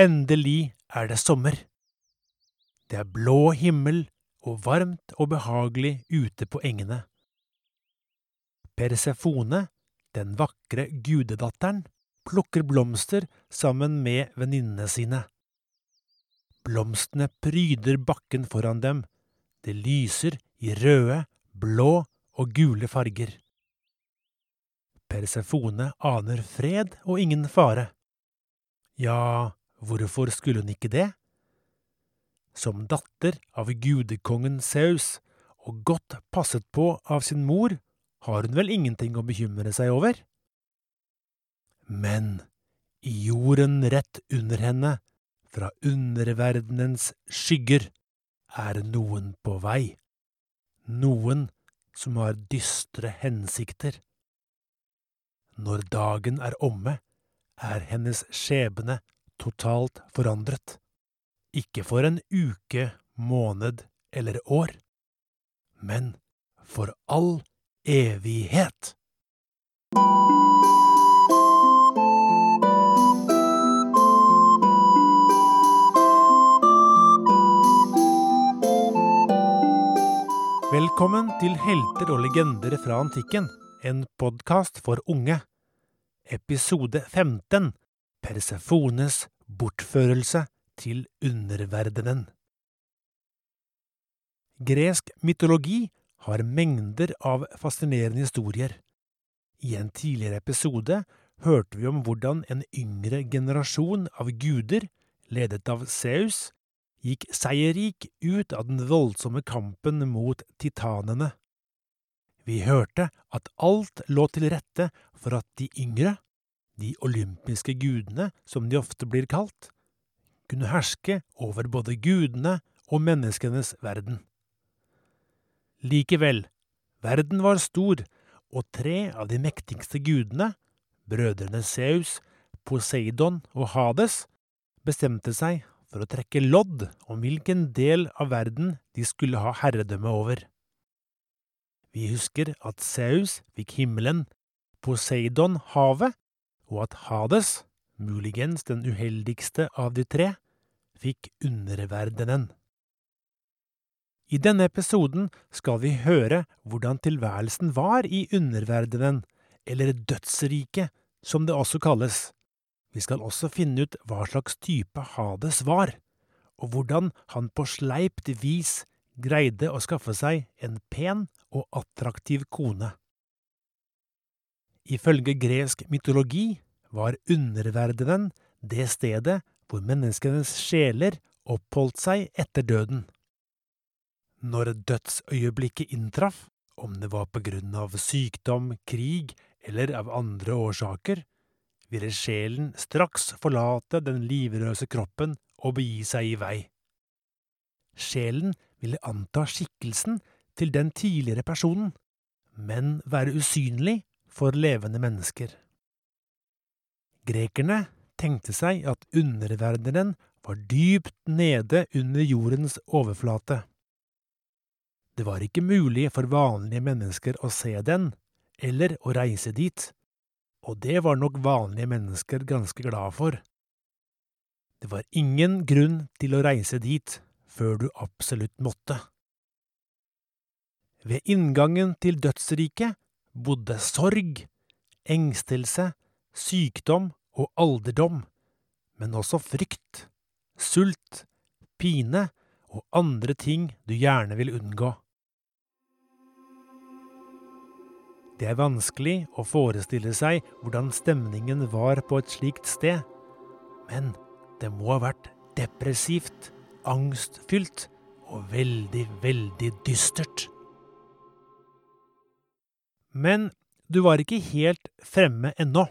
endelig er det sommer. Det er blå himmel og varmt og behagelig ute på engene. Persefone, den vakre gudedatteren, plukker blomster sammen med venninnene sine. Blomstene pryder bakken foran dem, det lyser i røde, blå og gule farger. Persefone aner fred og ingen fare. Ja, hvorfor skulle hun ikke det? Som datter av gudekongen Saus og godt passet på av sin mor, har hun vel ingenting å bekymre seg over? Men i jorden rett under henne, fra underverdenens skygger, er noen på vei. Noen som har dystre hensikter. Når dagen er omme, er hennes skjebne totalt forandret. Ikke for en uke, måned eller år, men for all evighet. Velkommen til Helter og legender fra antikken, en podkast for unge. Episode 15 Persefones bortførelse til underverdenen. Gresk mytologi har mengder av fascinerende historier. I en tidligere episode hørte vi om hvordan en yngre generasjon av guder, ledet av Zeus, gikk seierrik ut av den voldsomme kampen mot titanene. Vi hørte at alt lå til rette for at de yngre, de olympiske gudene som de ofte blir kalt, kunne herske over både gudene og menneskenes verden. Likevel, verden var stor, og tre av de mektigste gudene, brødrene Zeus, Poseidon og Hades, bestemte seg for å trekke lodd om hvilken del av verden de skulle ha herredømme over. Vi husker at Seus fikk himmelen, Poseidon havet, og at Hades, muligens den uheldigste av de tre, fikk underverdenen. I denne episoden skal vi høre hvordan tilværelsen var i underverdenen, eller dødsriket, som det også kalles. Vi skal også finne ut hva slags type Hades var, og hvordan han på sleipt vis greide å skaffe seg en pen og attraktiv kone. Ifølge gresk mytologi var underverdenen det stedet hvor menneskenes sjeler oppholdt seg etter døden. Når dødsøyeblikket inntraff, om det var på grunn av sykdom, krig eller av andre årsaker, ville sjelen straks forlate den livrøse kroppen og begi seg i vei. Sjelen ville anta skikkelsen til den tidligere personen, men være usynlig for levende mennesker. Grekerne tenkte seg at underverdenen var dypt nede under jordens overflate. Det var ikke mulig for vanlige mennesker å se den, eller å reise dit og det var nok vanlige mennesker ganske glad for. Det var ingen grunn til å reise dit før du absolutt måtte. Ved inngangen til dødsriket bodde sorg, engstelse, sykdom og alderdom, men også frykt, sult, pine og andre ting du gjerne vil unngå. Det er vanskelig å forestille seg hvordan stemningen var på et slikt sted, men det må ha vært depressivt, angstfylt og veldig, veldig dystert. Men du var ikke helt fremme ennå.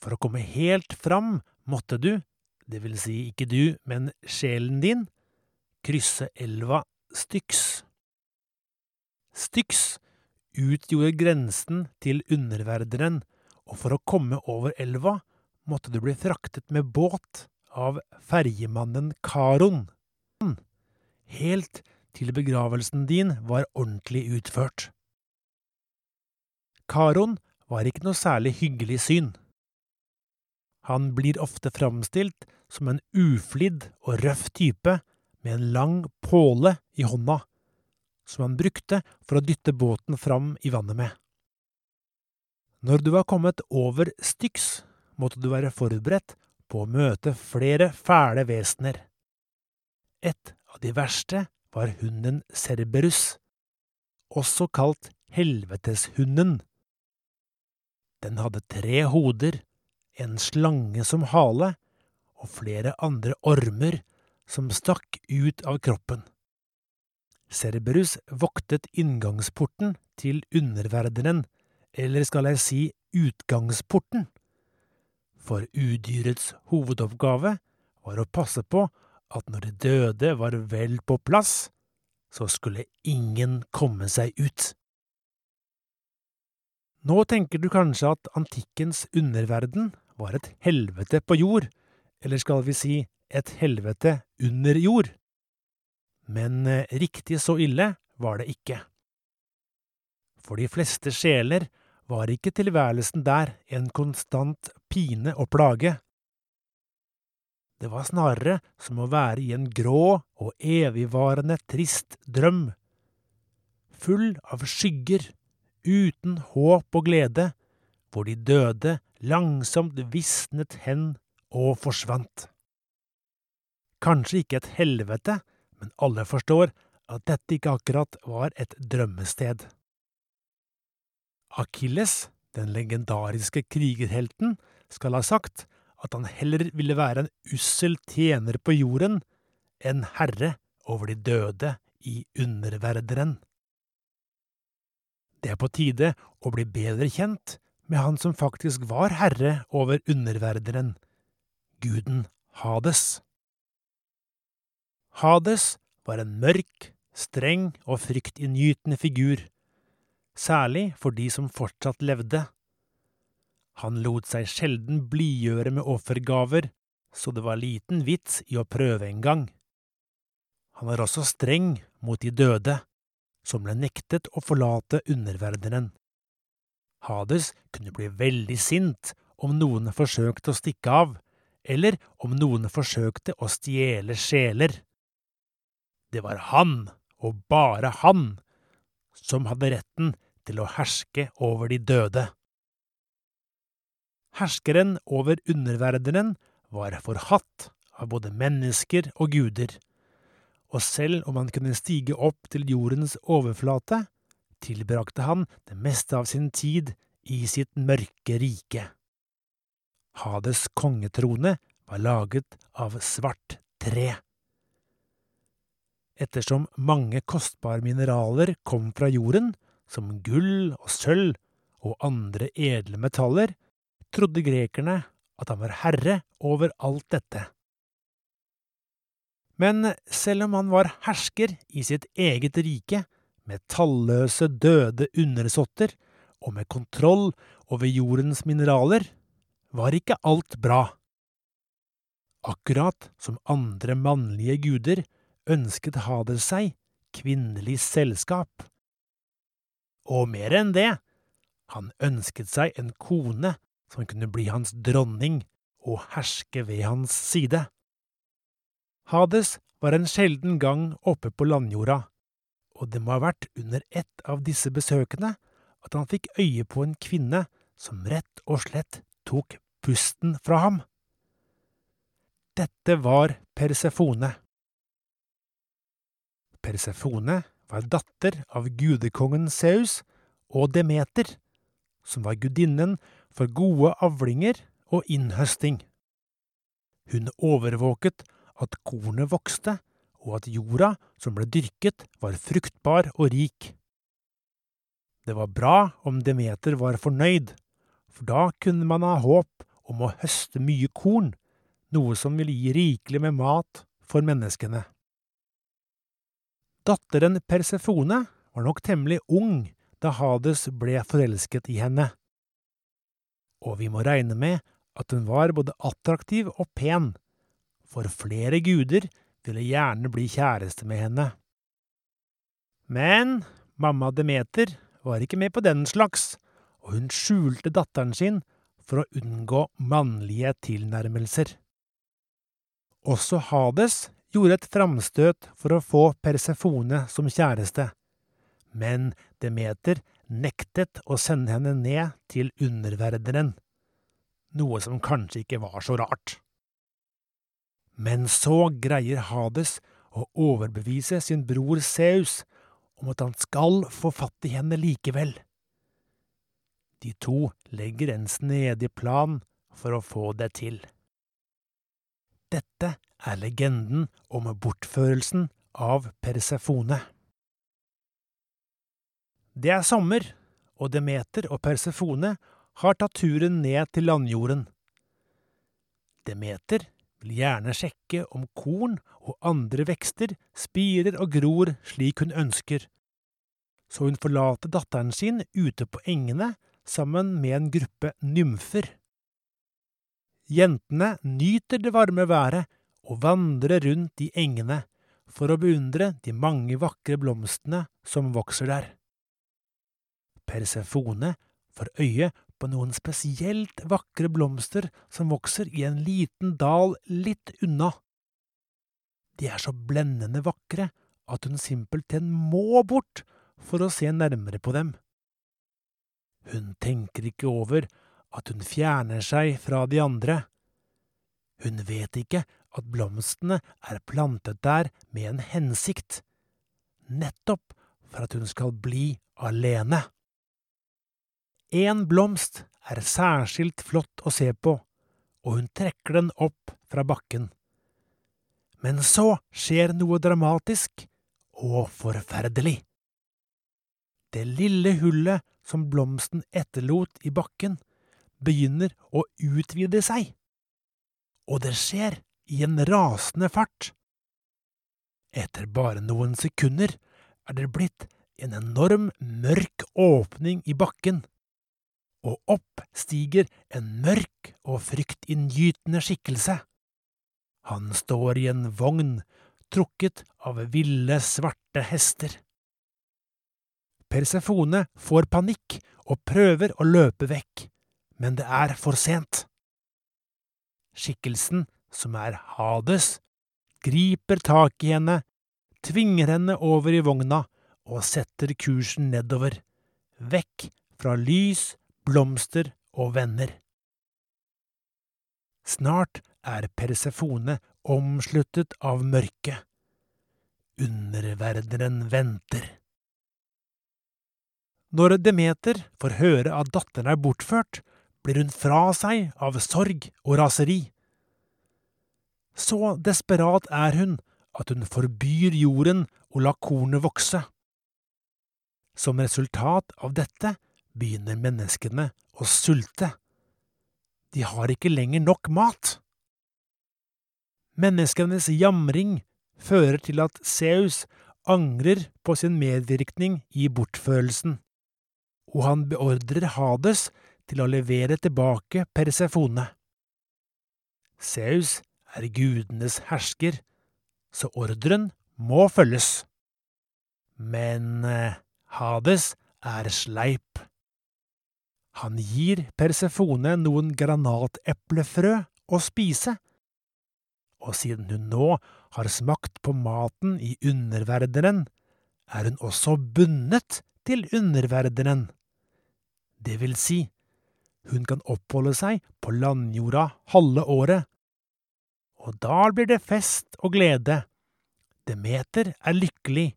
For å komme helt fram måtte du, det vil si ikke du, men sjelen din, krysse elva Styx. Styx utgjorde grensen til underverdenen, og for å komme over elva måtte du bli fraktet med båt av ferjemannen Karon, helt til begravelsen din var ordentlig utført. Karon var ikke noe særlig hyggelig syn. Han blir ofte framstilt som en uflidd og røff type med en lang påle i hånda, som han brukte for å dytte båten fram i vannet med. Når du var kommet over Styx, måtte du være forberedt på å møte flere fæle vesener. Et av de verste var hunden Cerberus, også kalt helveteshunden. Den hadde tre hoder en slange som hale og flere andre ormer som stakk ut av kroppen. Cerberus voktet inngangsporten til underverdenen, eller skal jeg si utgangsporten, for udyrets hovedoppgave var å passe på at når de døde var vel på plass, så skulle ingen komme seg ut. Nå tenker du kanskje at antikkens underverden var et helvete på jord, eller skal vi si et helvete under jord. Men eh, riktig så ille var det ikke. For de fleste sjeler var ikke tilværelsen der en konstant pine og plage. Det var snarere som å være i en grå og evigvarende trist drøm, full av skygger, uten håp og glede, hvor de døde langsomt visnet hen og forsvant. Kanskje ikke et helvete, men alle forstår at dette ikke akkurat var et drømmested. Akilles, den legendariske krigerhelten, skal ha sagt at han heller ville være en ussel tjener på jorden enn herre over de døde i underverdenen. Det er på tide å bli bedre kjent med han som faktisk var herre over underverdenen, guden Hades. Hades var en mørk, streng og fryktinngytende figur, særlig for de som fortsatt levde. Han lot seg sjelden blidgjøre med offergaver, så det var liten vits i å prøve en gang. Han var også streng mot de døde, som ble nektet å forlate underverdenen. Hades kunne bli veldig sint om noen forsøkte å stikke av, eller om noen forsøkte å stjele sjeler. Det var han, og bare han, som hadde retten til å herske over de døde. Herskeren over underverdenen var forhatt av både mennesker og guder, og selv om han kunne stige opp til jordens overflate, tilbrakte han det meste av sin tid i sitt mørke rike. Hades kongetrone var laget av svart tre. Ettersom mange kostbare mineraler kom fra jorden, som gull og sølv og andre edle metaller, trodde grekerne at han var herre over alt dette. Men selv om han var hersker i sitt eget rike, med talløse døde undersåtter og med kontroll over jordens mineraler, var ikke alt bra. Akkurat som andre mannlige guder ønsket Hader seg kvinnelig selskap. Og mer enn det, han ønsket seg en kone som kunne bli hans dronning og herske ved hans side. Hades var en sjelden gang oppe på landjorda, og det må ha vært under ett av disse besøkene at han fikk øye på en kvinne som rett og slett tok pusten fra ham. Dette var Persefone. Persefone var datter av gudekongen Zeus og Demeter, som var gudinnen for gode avlinger og innhøsting. Hun overvåket at kornet vokste og at jorda som ble dyrket, var fruktbar og rik. Det var bra om Demeter var fornøyd, for da kunne man ha håp om å høste mye korn, noe som ville gi rikelig med mat for menneskene. Datteren Persefone var nok temmelig ung da Hades ble forelsket i henne, og vi må regne med at hun var både attraktiv og pen, for flere guder ville gjerne bli kjæreste med henne. Men mamma Demeter var ikke med på den slags, og hun skjulte datteren sin for å unngå mannlige tilnærmelser. Også Hades gjorde et framstøt for å få Persefone som kjæreste, men Demeter nektet å sende henne ned til underverdenen, noe som kanskje ikke var så rart. Men så greier Hades å overbevise sin bror Seus om at han skal få fatt i henne likevel. De to legger en snedig plan for å få det til. Dette er legenden om bortførelsen av Persefone. Det er sommer, og Demeter og Persefone har tatt turen ned til landjorden. Demeter vil gjerne sjekke om korn og andre vekster spirer og gror slik hun ønsker, så hun forlater datteren sin ute på engene sammen med en gruppe nymfer. Jentene nyter det varme været og vandrer rundt i engene for å beundre de mange vakre blomstene som vokser der. Persefone får øye på noen spesielt vakre blomster som vokser i en liten dal litt unna. De er så blendende vakre at hun simpelthen må bort for å se nærmere på dem. Hun tenker ikke over at hun fjerner seg fra de andre. Hun vet ikke at blomstene er plantet der med en hensikt, nettopp for at hun skal bli alene. En blomst er særskilt flott å se på, og hun trekker den opp fra bakken. Men så skjer noe dramatisk og forferdelig. Det lille hullet som blomsten etterlot i bakken, begynner å utvide seg. Og det skjer i en rasende fart. Etter bare noen sekunder er det blitt en enorm, mørk åpning i bakken, og opp stiger en mørk og fryktinngytende skikkelse. Han står i en vogn trukket av ville, svarte hester. Persefone får panikk og prøver å løpe vekk, men det er for sent. Skikkelsen, som er Hades, griper tak i henne, tvinger henne over i vogna og setter kursen nedover, vekk fra lys, blomster og venner. Snart er Persefone omsluttet av mørket. Underverdenen venter. Når Demeter får høre at datteren er bortført, blir hun fra seg av sorg og raseri. Så desperat er hun at hun forbyr jorden å la kornet vokse. Som resultat av dette begynner menneskene å sulte. De har ikke lenger nok mat. Menneskenes jamring fører til at Seus angrer på sin medvirkning i bortførelsen og han beordrer Hades til å levere tilbake Persefone. Seus er gudenes hersker, så ordren må følges. Men eh, Hades er sleip. Han gir Persefone noen granateplefrø å spise, og siden hun nå har smakt på maten i underverdenen, er hun også bundet til underverdenen. Det vil si, hun kan oppholde seg på landjorda halve året. Og da blir det fest og glede. Demeter er lykkelig,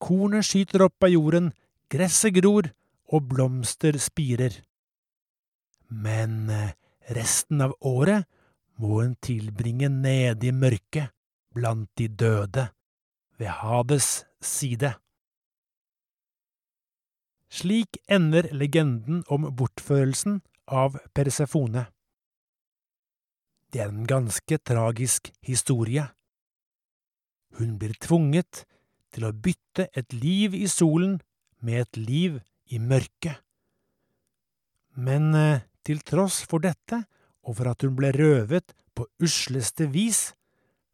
kornet skyter opp av jorden, gresset gror, og blomster spirer. Men eh, resten av året må hun tilbringe nede i mørket, blant de døde, ved Hades side. Slik ender legenden om bortførelsen av Persefone. Det er en ganske tragisk historie. Hun blir tvunget til å bytte et liv i solen med et liv i mørket. Men eh, til tross for dette, og for at hun ble røvet på usleste vis,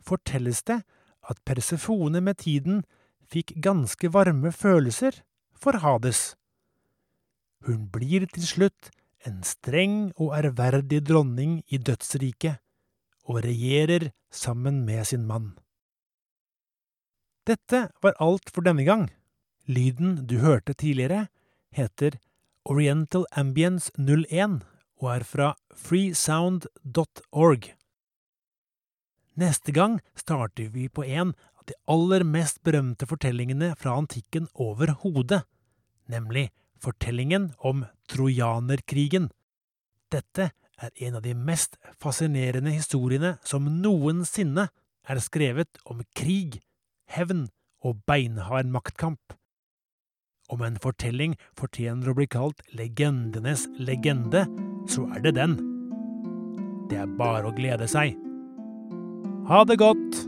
fortelles det at Persefone med tiden fikk ganske varme følelser for Hades. Hun blir til slutt en streng og ærverdig dronning i dødsriket, og regjerer sammen med sin mann. Dette var alt for denne gang. Lyden du hørte tidligere, heter Oriental Ambience 01 og er fra freesound.org. Neste gang starter vi på en av de aller mest berømte fortellingene fra antikken overhodet, nemlig fortellingen om trojanerkrigen. Dette er en av de mest fascinerende historiene som noensinne er skrevet om krig, hevn og beinhard maktkamp. Om en fortelling fortjener å bli kalt legendenes legende, så er det den. Det er bare å glede seg. Ha det godt!